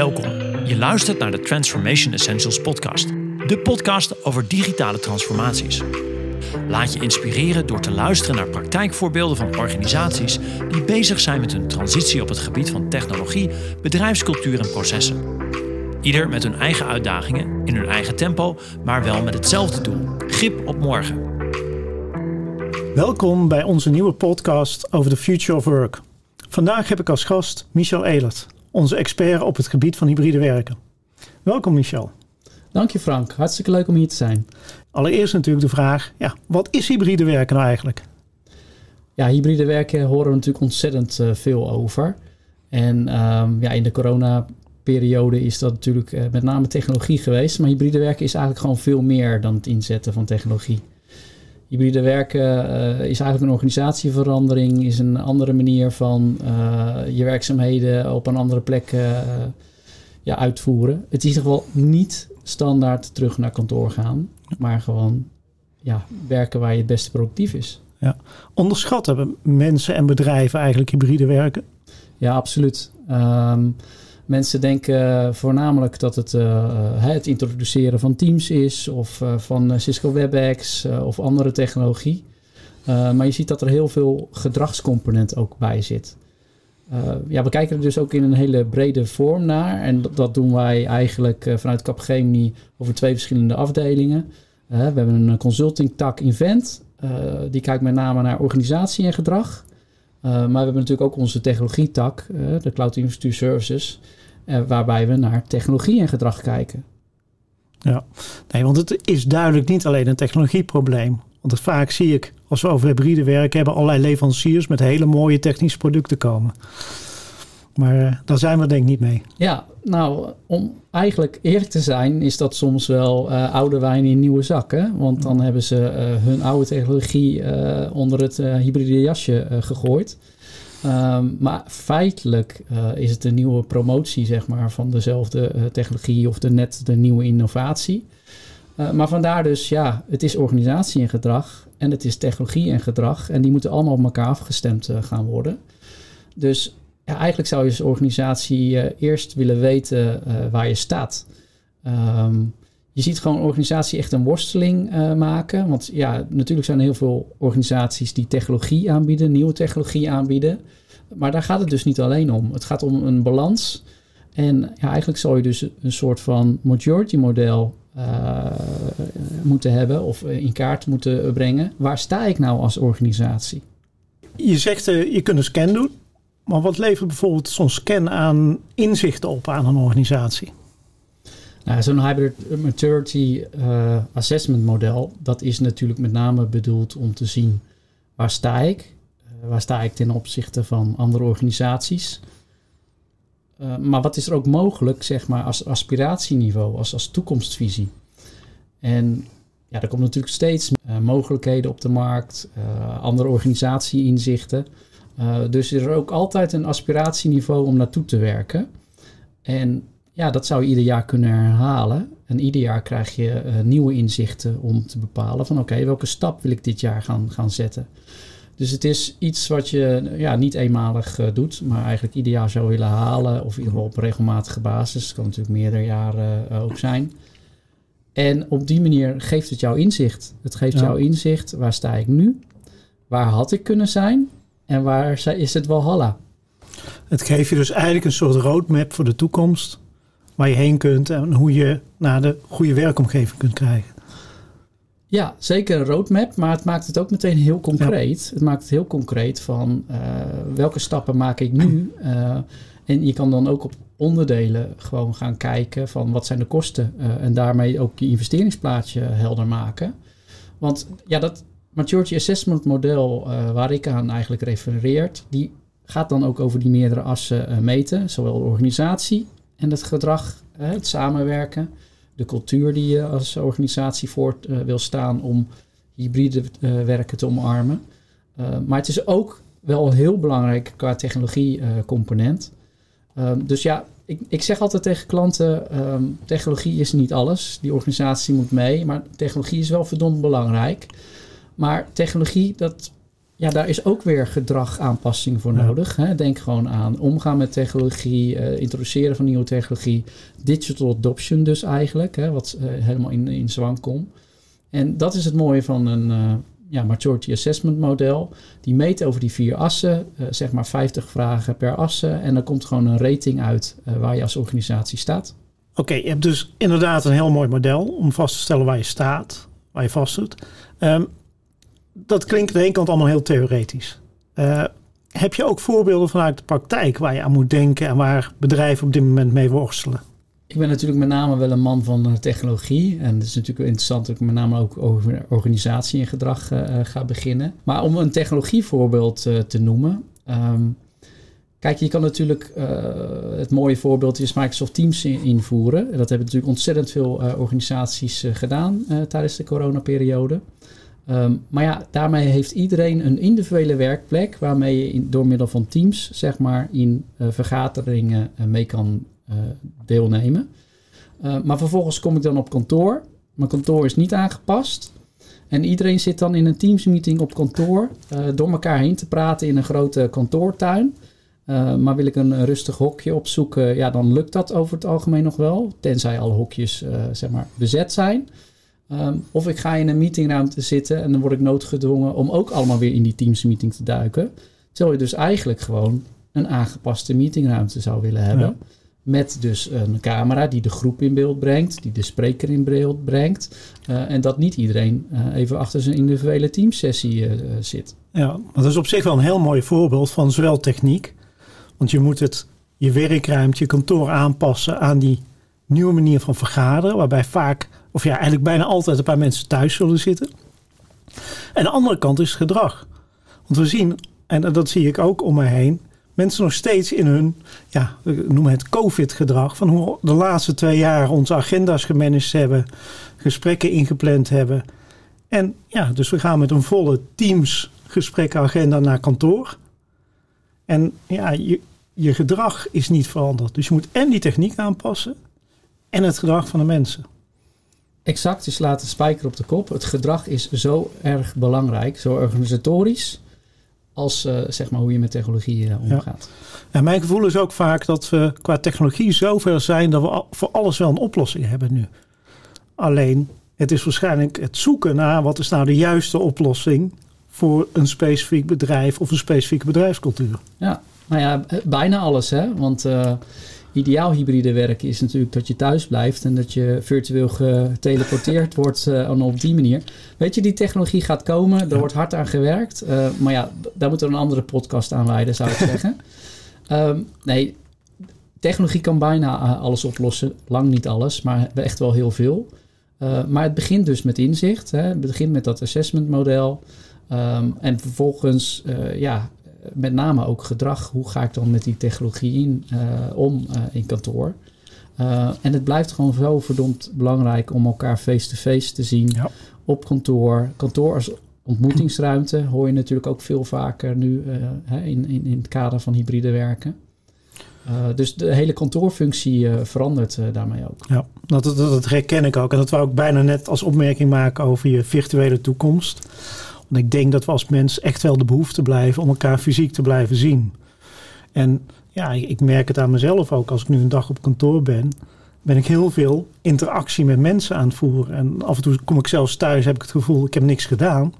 Welkom. Je luistert naar de Transformation Essentials podcast. De podcast over digitale transformaties. Laat je inspireren door te luisteren naar praktijkvoorbeelden van organisaties die bezig zijn met hun transitie op het gebied van technologie, bedrijfscultuur en processen. Ieder met hun eigen uitdagingen, in hun eigen tempo, maar wel met hetzelfde doel: grip op morgen. Welkom bij onze nieuwe podcast over the future of work. Vandaag heb ik als gast Michel Elert, onze expert op het gebied van hybride werken. Welkom Michel. Dank je Frank, hartstikke leuk om hier te zijn. Allereerst natuurlijk de vraag, ja, wat is hybride werken nou eigenlijk? Ja, hybride werken horen we natuurlijk ontzettend uh, veel over. En um, ja, in de coronaperiode is dat natuurlijk uh, met name technologie geweest. Maar hybride werken is eigenlijk gewoon veel meer dan het inzetten van technologie. Hybride werken uh, is eigenlijk een organisatieverandering, is een andere manier van je werkzaamheden op een andere plek ja, uitvoeren. Het is in ieder geval niet standaard terug naar kantoor gaan, maar gewoon ja, werken waar je het beste productief is. Ja. Onderschatten mensen en bedrijven eigenlijk hybride werken? Ja, absoluut. Um, mensen denken voornamelijk dat het uh, het introduceren van Teams is of van Cisco WebEx of andere technologie. maar je ziet dat er heel veel gedragscomponent ook bij zit. Ja, we kijken er dus ook in een hele brede vorm naar. En dat, doen wij eigenlijk uh, vanuit Capgemini over twee verschillende afdelingen. We hebben een consulting tak Invent. die kijkt met name naar organisatie en gedrag. maar we hebben natuurlijk ook onze technologie tak, de Cloud Infrastructure Services. Waarbij we naar technologie en gedrag kijken. Ja, nee, want het is duidelijk niet alleen een technologieprobleem. Want het vaak zie ik, als we over hybride werken, hebben allerlei leveranciers met hele mooie technische producten komen. Maar uh, daar zijn we denk ik niet mee. Ja, nou, om eigenlijk eerlijk te zijn, is dat soms wel uh, oude wijn in nieuwe zakken. Want dan hebben ze hun oude technologie onder het hybride jasje gegooid. Um, maar feitelijk is het een nieuwe promotie, zeg maar, van dezelfde technologie of de net de nieuwe innovatie. Uh, maar vandaar dus, ja, het is organisatie en gedrag en het is technologie en gedrag. En die moeten allemaal op elkaar afgestemd gaan worden. Dus eigenlijk zou je als organisatie eerst willen weten waar je staat. Um, je ziet gewoon organisatie echt een worsteling maken. Want ja, natuurlijk zijn er heel veel organisaties die technologie aanbieden, nieuwe technologie aanbieden. Maar daar gaat het dus niet alleen om. Het gaat om een balans. En ja, eigenlijk zou je dus een soort van majority model uh, moeten hebben of in kaart moeten brengen. Waar sta ik nou als organisatie? Je zegt je kunt een scan doen, maar wat levert bijvoorbeeld zo'n scan aan inzichten op aan een organisatie? Nou, zo'n hybrid maturity uh, assessment model, dat is natuurlijk met name bedoeld om te zien waar sta ik, waar sta ik ten opzichte van andere organisaties. Uh, maar wat is er ook mogelijk, zeg maar, als aspiratieniveau, als, als toekomstvisie? En ja, er komt natuurlijk steeds uh, mogelijkheden op de markt, uh, andere organisatieinzichten. dus er is ook altijd een aspiratieniveau om naartoe te werken. En ja, dat zou je ieder jaar kunnen herhalen. En ieder jaar krijg je nieuwe inzichten om te bepalen van oké, okay, welke stap wil ik dit jaar gaan, gaan zetten? Dus het is iets wat je ja, niet eenmalig uh, doet, maar eigenlijk ieder jaar zou willen halen. Of in ieder geval op regelmatige basis. Het kan natuurlijk meerdere jaren uh, ook zijn. En op die manier geeft het jou inzicht. Het geeft ja. jou inzicht, waar sta ik nu? Waar had ik kunnen zijn? En waar is het Walhalla? Het geeft je dus eigenlijk een soort roadmap voor de toekomst. Waar je heen kunt en hoe je naar de goede werkomgeving kunt krijgen. Ja, zeker een roadmap, maar het maakt het ook meteen heel concreet. Ja. Het maakt het heel concreet van uh, welke stappen maak ik nu. Uh, en je kan dan ook op onderdelen gewoon gaan kijken van wat zijn de kosten. Uh, en daarmee ook je investeringsplaatje helder maken. Want ja, dat maturity assessment model waar ik aan eigenlijk refereert, die gaat dan ook over die meerdere assen meten. Zowel de organisatie en het gedrag, het samenwerken de cultuur die je als organisatie voor uh, wil staan om hybride uh, werken te omarmen. Uh, maar het is ook wel heel belangrijk qua technologie-component. Um, dus ja, ik, ik, zeg altijd tegen klanten: um, technologie is niet alles. Die organisatie moet mee, maar technologie is wel verdomd belangrijk. Maar technologie, dat ja, daar is ook weer gedragaanpassing voor nodig. Hè. Denk gewoon aan omgaan met technologie, uh, introduceren van nieuwe technologie, digital adoption dus eigenlijk, hè, wat uh, helemaal in, in zwang komt. En dat is het mooie van een uh, ja, maturity assessment model. Die meet over die vier assen, zeg maar 50 vragen per assen. En dan komt gewoon een rating uit waar je als organisatie staat. Oké, je hebt dus inderdaad een heel mooi model om vast te stellen waar je staat, waar je vast doet. Um, dat klinkt aan de ene kant allemaal heel theoretisch. Uh, heb je ook voorbeelden vanuit de praktijk waar je aan moet denken en waar bedrijven op dit moment mee worstelen? Ik ben natuurlijk met name wel een man van technologie. En het is natuurlijk interessant dat ik met name ook over organisatie en gedrag uh, ga beginnen. Maar om een technologievoorbeeld te noemen. Um, kijk, je kan natuurlijk het mooie voorbeeld is Microsoft Teams invoeren. Dat hebben natuurlijk ontzettend veel organisaties gedaan tijdens de coronaperiode. Um, maar ja, daarmee heeft iedereen een individuele werkplek waarmee je in, door middel van Teams, zeg maar, in uh, vergaderingen uh, mee kan uh, deelnemen. maar vervolgens kom ik dan op kantoor. Mijn kantoor is niet aangepast. En iedereen zit dan in een Teams-meeting op kantoor door elkaar heen te praten in een grote kantoortuin. maar wil ik een rustig hokje opzoeken, ja, dan lukt dat over het algemeen nog wel. Tenzij alle hokjes zeg maar bezet zijn. Ehm, of ik ga in een meetingruimte zitten en dan word ik noodgedwongen om ook allemaal weer in die Teams meeting te duiken. Terwijl je dus eigenlijk gewoon een aangepaste meetingruimte zou willen hebben. Met dus een camera die de groep in beeld brengt, die de spreker in beeld brengt. Uh, en dat niet iedereen uh, even achter zijn individuele teamsessie uh, zit. Ja, maar dat is op zich wel een heel mooi voorbeeld van zowel techniek. Want je moet het, je werkruimte, je kantoor aanpassen aan die nieuwe manier van vergaderen. Waarbij vaak of ja, eigenlijk bijna altijd een paar mensen thuis zullen zitten. En de andere kant is gedrag. Want we zien, en dat zie ik ook om me heen, mensen nog steeds in hun, ja, we noemen het COVID-gedrag, van hoe de laatste twee jaar onze agenda's gemanaged hebben, gesprekken ingepland hebben. En ja, dus we gaan met een volle Teams gesprekagenda naar kantoor. En ja, je, je gedrag is niet veranderd. Dus je moet en die techniek aanpassen en het gedrag van de mensen. Exact, je slaat de spijker op de kop. Het gedrag is zo erg belangrijk, zo organisatorisch, als uh, zeg maar hoe je met technologie uh, omgaat. Ja. En mijn gevoel is ook vaak dat we qua technologie zover zijn dat we voor alles wel een oplossing hebben nu. Alleen, het is waarschijnlijk het zoeken naar wat is nou de juiste oplossing voor een specifiek bedrijf of een specifieke bedrijfscultuur. Ja, nou ja, bijna alles hè. Want uh, ideaal hybride werken is natuurlijk dat je thuis blijft en dat je virtueel geteleporteerd wordt uh, en op die manier. Weet je, die technologie gaat komen, er wordt hard aan gewerkt. Uh, maar ja, daar moeten we een andere podcast aan wijden, zou ik zeggen. Um, nee, technologie kan bijna uh, alles oplossen. Lang niet alles, maar echt wel heel veel. maar het begint dus met inzicht. Hè. Het begint met dat assessment model. Um, en vervolgens, ja, met name ook gedrag. Hoe ga ik dan met die technologie in, uh, om uh, in kantoor? Uh, en het blijft gewoon zo verdomd belangrijk om elkaar face-to-face te zien ja. op kantoor. Kantoor als ontmoetingsruimte hoor je natuurlijk ook veel vaker nu in, in, in het kader van hybride werken. Uh, dus de hele kantoorfunctie verandert daarmee ook. Ja, dat, dat, dat, herken ik ook. En dat wou ik bijna net als opmerking maken over je virtuele toekomst. Want ik denk dat we als mens echt wel de behoefte blijven om elkaar fysiek te blijven zien. En ja, ik merk het aan mezelf ook. Als ik nu een dag op kantoor ben, ben ik heel veel interactie met mensen aan het voeren. En af en toe kom ik zelfs thuis, heb ik het gevoel, ik heb niks gedaan.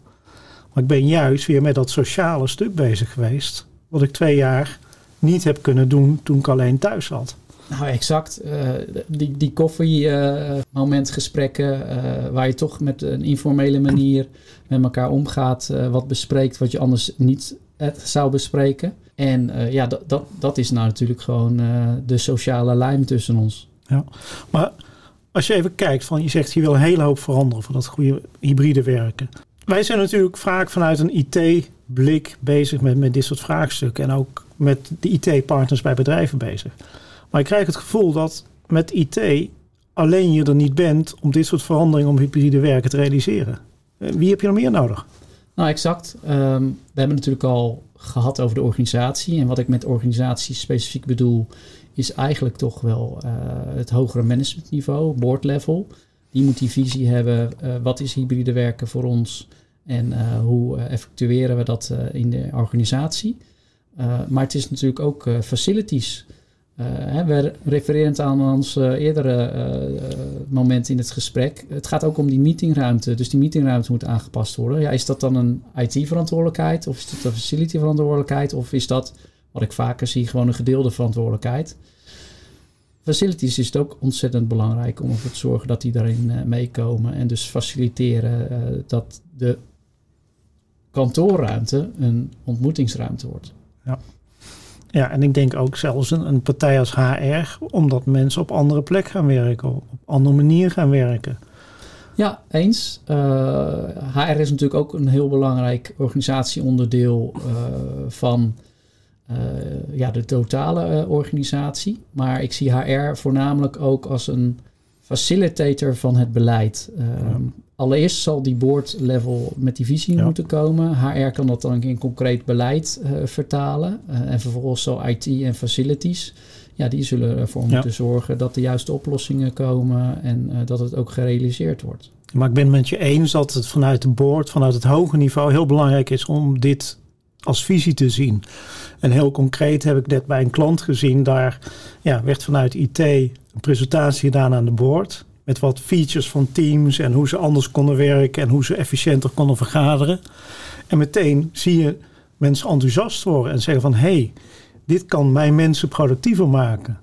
Maar ik ben juist weer met dat sociale stuk bezig geweest. Wat ik twee jaar niet heb kunnen doen toen ik alleen thuis zat. Nou, exact. Uh, die, die koffie-momentgesprekken, uh, waar je toch met een informele manier met elkaar omgaat, wat bespreekt wat je anders niet zou bespreken. En ja, dat, dat, dat is nou natuurlijk gewoon de sociale lijm tussen ons. Ja, maar als je even kijkt, van, je zegt je wil een hele hoop veranderen voor dat goede hybride werken. Wij zijn natuurlijk vaak vanuit een IT-blik bezig met, met dit soort vraagstukken en ook met de IT-partners bij bedrijven bezig. Maar ik krijg het gevoel dat met IT alleen je er niet bent om dit soort veranderingen om hybride werken te realiseren. Eh, wie heb je nog meer nodig? Nou, exact. Um, we hebben natuurlijk al gehad over de organisatie. En wat ik met organisatie specifiek bedoel, is eigenlijk toch wel uh, het hogere managementniveau, board level. Die moet die visie hebben. Uh, wat is hybride werken voor ons? En hoe effectueren we dat in de organisatie? maar het is natuurlijk ook facilities. Uh, we refererend aan ons uh, eerdere uh, moment in het gesprek. Het gaat ook om die meetingruimte. Dus die meetingruimte moet aangepast worden. Ja, is dat dan een IT-verantwoordelijkheid? Of is dat een facility-verantwoordelijkheid? Of is dat, wat ik vaker zie, gewoon een gedeelde verantwoordelijkheid? Facilities is het ook ontzettend belangrijk om ervoor te zorgen dat die daarin meekomen. En dus faciliteren dat de kantoorruimte een ontmoetingsruimte wordt. Ja. Ja, en ik denk ook zelfs een, een partij als HR, omdat mensen op andere plek gaan werken, op andere manier gaan werken. Ja, eens. HR eh, is natuurlijk ook een heel belangrijk organisatieonderdeel uh, van uh, ja, de totale organisatie. Maar ik zie HR voornamelijk ook als een facilitator van het beleid. Ehm, allereerst zal die board level met die visie moeten komen. HR kan dat dan in concreet beleid uh, vertalen. Uh, en vervolgens zal IT en facilities. Ja, die zullen ervoor moeten zorgen dat de juiste oplossingen komen en uh, dat het ook gerealiseerd wordt. Maar ik ben het met je eens dat het vanuit de board, vanuit het hoge niveau, heel belangrijk is om dit als visie te zien. En heel concreet heb ik net bij een klant gezien, daar ja, werd vanuit IT een presentatie gedaan aan de board. Met wat features van teams en hoe ze anders konden werken en hoe ze efficiënter konden vergaderen. En meteen zie je mensen enthousiast worden en zeggen van hé, hey, dit kan mijn mensen productiever maken.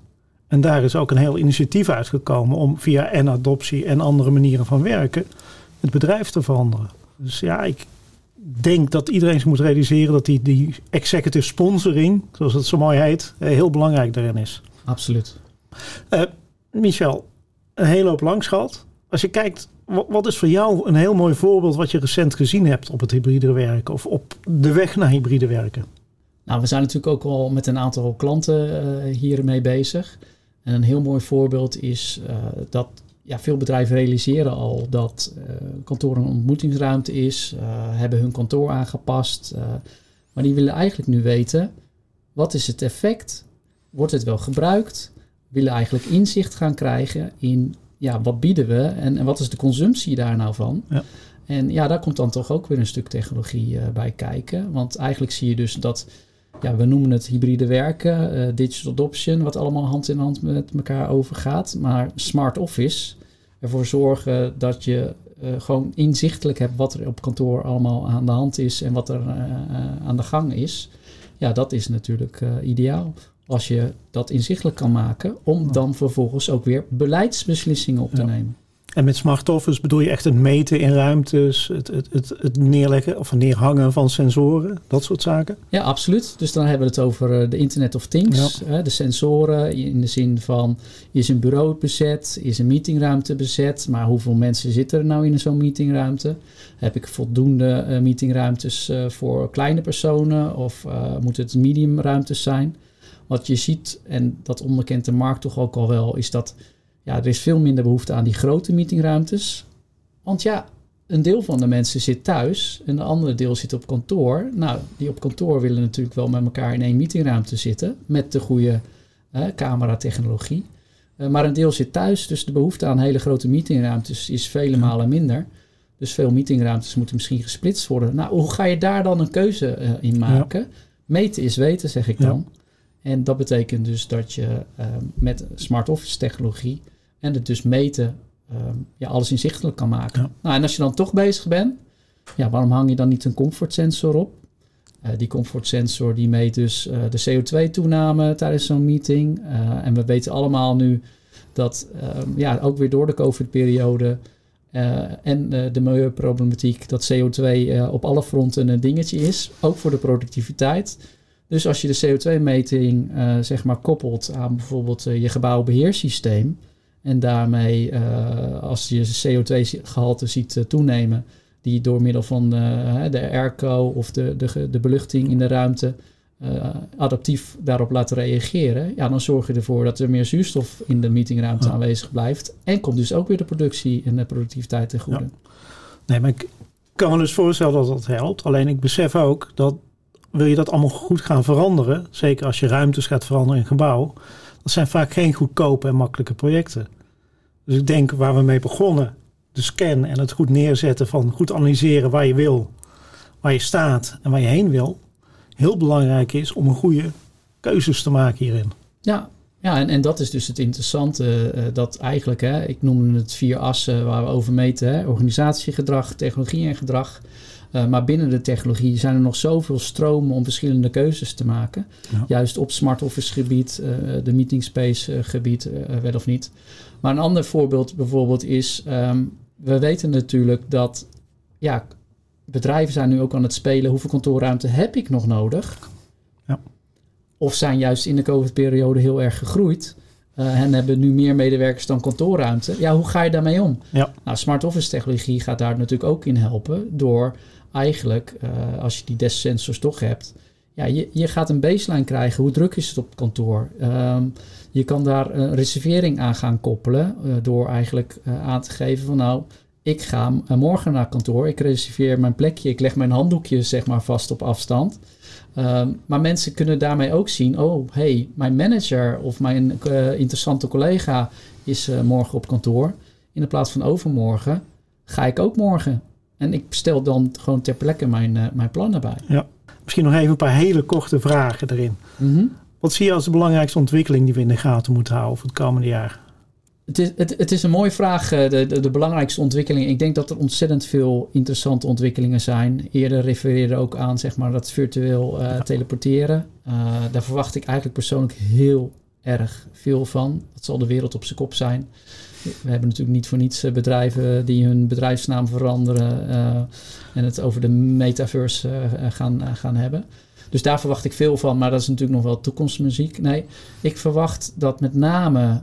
En daar is ook een heel initiatief uitgekomen om via en adoptie en andere manieren van werken het bedrijf te veranderen. Dus ja, ik denk dat iedereen zich moet realiseren dat die, die executive sponsoring, zoals het zo mooi heet, eh, heel belangrijk daarin is. Absoluut. Uh, Michel, een hele hoop langs gehad. Als je kijkt, wat is voor jou een heel mooi voorbeeld wat je recent gezien hebt op het hybride werken of op de weg naar hybride werken? Nou, we zijn natuurlijk ook al met een aantal klanten uh, hiermee bezig. En een heel mooi voorbeeld is uh, dat ja, veel bedrijven realiseren al dat uh, kantoor een ontmoetingsruimte is, hebben hun kantoor aangepast. maar die willen eigenlijk nu weten, wat is het effect? Wordt het wel gebruikt? Willen eigenlijk inzicht gaan krijgen in ja, wat bieden we en, en wat is de consumptie daar nou van. Ja. En ja, daar komt dan toch ook weer een stuk technologie uh, bij kijken. Want eigenlijk zie je dus dat, ja, we noemen het hybride werken, uh, digital adoption, wat allemaal hand in hand met elkaar overgaat. Maar smart office, ervoor zorgen dat je uh, gewoon inzichtelijk hebt wat er op kantoor allemaal aan de hand is en wat er aan de gang is. Ja, dat is natuurlijk ideaal als je dat inzichtelijk kan maken, om dan vervolgens ook weer beleidsbeslissingen op te nemen. En met smart office bedoel je echt het meten in ruimtes, het, het, het, het neerleggen of neerhangen van sensoren, dat soort zaken? Ja, absoluut. Dus dan hebben we het over eh, de Internet of Things. Hè, de sensoren in de zin van, is een bureau bezet, is een meetingruimte bezet, maar hoeveel mensen zitten er nou in zo'n meetingruimte? Heb ik voldoende uh, meetingruimtes uh, voor kleine personen of moeten het mediumruimtes zijn? Wat je ziet, en dat onderkent de markt toch ook al wel, is dat ja, er is veel minder behoefte aan die grote meetingruimtes. Want ja, een deel van de mensen zit thuis en de andere deel zit op kantoor. Nou, die op kantoor willen natuurlijk wel met elkaar in één meetingruimte zitten met de goede eh, cameratechnologie. Uh, maar een deel zit thuis, dus de behoefte aan hele grote meetingruimtes is vele malen minder. Dus veel meetingruimtes moeten misschien gesplitst worden. Nou, hoe ga je daar dan een keuze uh, in maken? Meten is weten, zeg ik dan. En dat betekent dus dat je ehm, met smart office technologie en het dus meten, um, ja, alles inzichtelijk kan maken. Nou, en als je dan toch bezig bent, ja, waarom hang je dan niet een comfort sensor op? Uh, die comfort sensor die meet dus uh, de CO2-toename tijdens zo'n meeting. Uh, en we weten allemaal nu dat um, ja, ook weer door de COVID-periode en de milieuproblematiek, dat CO2 op alle fronten een dingetje is. Ook voor de productiviteit. Dus als je de CO2-meting uh, eh, zeg maar koppelt aan bijvoorbeeld uh, je gebouwbeheersysteem en daarmee uh, als je CO2-gehalte ziet toenemen, die door middel van de airco of de, de, de beluchting in de ruimte adaptief daarop laat reageren, ja, dan zorg je ervoor dat er meer zuurstof in de meetingruimte aanwezig blijft en komt dus ook weer de productie en de productiviteit ten goede. Ja. Nee, maar ik kan me dus voorstellen dat dat helpt. Alleen ik besef ook dat wil je dat allemaal goed gaan veranderen, zeker als je ruimtes gaat veranderen in gebouw, dat zijn vaak geen goedkope en makkelijke projecten. Dus ik denk waar we mee begonnen, de scan en het goed neerzetten van goed analyseren waar je wil, waar je staat en waar je heen wil, heel belangrijk is om een goede keuzes te maken hierin. Ja, ja en, en dat is dus het interessante, uh, dat eigenlijk, hè, ik noemde het vier assen waar we over meten, hè, organisatiegedrag, technologie en gedrag. Uh, maar binnen de technologie zijn er nog zoveel stromen om verschillende keuzes te maken. Ja. Juist op smart office gebied, uh, de meeting space gebied, wel of niet. Maar een ander voorbeeld bijvoorbeeld is, um, we weten natuurlijk dat ja, bedrijven zijn nu ook aan het spelen. Hoeveel kantoorruimte heb ik nog nodig? Ja. Of zijn juist in de COVID-periode heel erg gegroeid. Uh, en hebben nu meer medewerkers dan kantoorruimte. Ja, hoe ga je daarmee om? Ja. Nou, smart office technologie gaat daar natuurlijk ook in helpen. Door eigenlijk, uh, als je die desk sensors toch hebt, ja, je, je gaat een baseline krijgen. Hoe druk is het op kantoor? Um, je kan daar een reservering aan gaan koppelen. Uh, door eigenlijk uh, aan te geven van nou, ik ga morgen naar kantoor. Ik reserveer mijn plekje. Ik leg mijn handdoekje zeg maar vast op afstand. Um, maar mensen kunnen daarmee ook zien: oh, hey, mijn manager of mijn interessante collega is morgen op kantoor. In de plaats van overmorgen ga ik ook morgen. En ik stel dan gewoon ter plekke mijn, uh, mijn plannen bij. Ja. Misschien nog even een paar hele korte vragen erin. Mm -hmm. Wat zie je als de belangrijkste ontwikkeling die we in de gaten moeten houden voor het komende jaar? Het is, het, het is een mooie vraag, de, de, de, belangrijkste ontwikkeling. Ik denk dat er ontzettend veel interessante ontwikkelingen zijn. Eerder refereerde ook aan zeg maar, dat virtueel uh, ja. teleporteren. Uh, daar verwacht ik eigenlijk persoonlijk heel erg veel van. Dat zal de wereld op zijn kop zijn. We hebben natuurlijk niet voor niets bedrijven die hun bedrijfsnaam veranderen uh, en het over de metaverse gaan, gaan hebben. Dus daar verwacht ik veel van, maar dat is natuurlijk nog wel toekomstmuziek. Nee, ik verwacht dat met name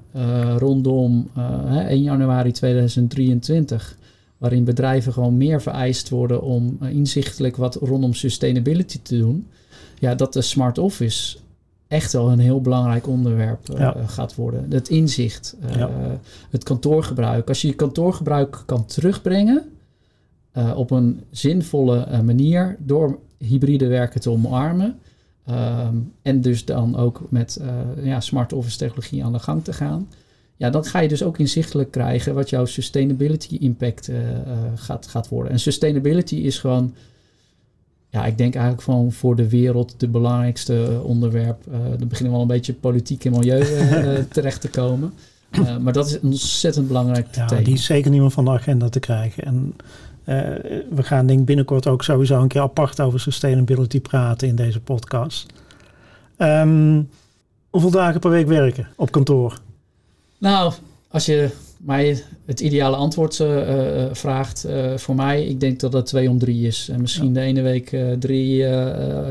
rondom uh, 1 januari 2023, waarin bedrijven gewoon meer vereist worden om inzichtelijk wat rondom sustainability te doen, ja, dat de smart office echt wel een heel belangrijk onderwerp uh, Ja. gaat worden. Het inzicht, uh, Ja. het kantoorgebruik. Als je je kantoorgebruik kan terugbrengen uh, op een zinvolle manier door hybride werken te omarmen. Um, en dus dan ook met ja, smart office technologie aan de gang te gaan. Ja, dan ga je dus ook inzichtelijk krijgen wat jouw sustainability impact gaat, gaat worden. En sustainability is gewoon, ja, ik denk eigenlijk van voor de wereld de belangrijkste onderwerp. Uh, dan beginnen we al een beetje politiek en milieu uh, terecht te komen. Uh, maar dat is een ontzettend belangrijk Ja, thema. die is zeker niet meer van de agenda te krijgen. En we gaan denk binnenkort ook sowieso een keer apart over sustainability praten in deze podcast. Um, hoeveel dagen per week werken op kantoor? Nou, als je mij het ideale antwoord uh, uh, vraagt uh, voor mij, ik denk dat dat twee om drie is. En misschien ja. de ene week drie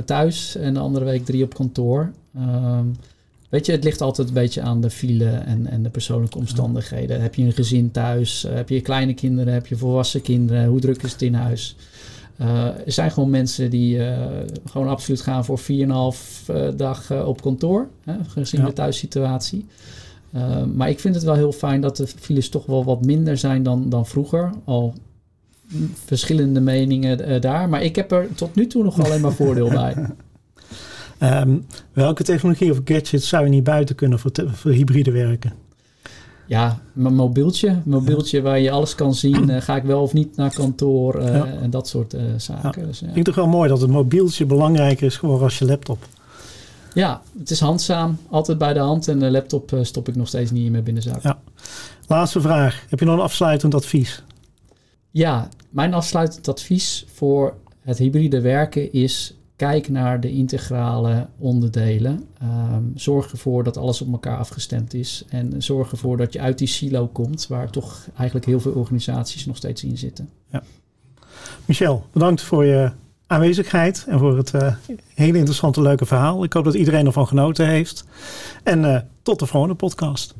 thuis en de andere week drie op kantoor. Um, weet je, het ligt altijd een beetje aan de file en, en de persoonlijke omstandigheden. Heb je een gezin thuis? Heb je kleine kinderen? Heb je volwassen kinderen? Hoe druk is het in huis? Er zijn gewoon mensen die gewoon absoluut gaan voor 4,5 uh, dag op kantoor, hè, gezien ja. de thuissituatie. Uh, maar ik vind het wel heel fijn dat de files toch wel wat minder zijn dan, dan vroeger. Al verschillende meningen daar. Maar ik heb er tot nu toe nog alleen maar voordeel bij. Um, welke technologie of gadgets zou je niet buiten kunnen voor, voor hybride werken? Ja, mijn mobieltje. mobieltje waar je alles kan zien. Uh, ga ik wel of niet naar kantoor uh, ja. en dat soort uh, zaken. Ja. Dus, ja. Ik vind het toch wel mooi dat het mobieltje belangrijker is geworden als je laptop. Ja, het is handzaam. Altijd bij de hand. En de laptop stop ik nog steeds niet in mijn binnenzak. Ja. Laatste vraag. Heb je nog een afsluitend advies? Ja, mijn afsluitend advies voor het hybride werken is kijk naar de integrale onderdelen. Um, zorg ervoor dat alles op elkaar afgestemd is. En zorg ervoor dat je uit die silo komt, waar toch eigenlijk heel veel organisaties nog steeds in zitten. Ja. Michel, bedankt voor je aanwezigheid en voor het uh, hele interessante, leuke verhaal. Ik hoop dat iedereen ervan genoten heeft. En uh, tot de volgende podcast.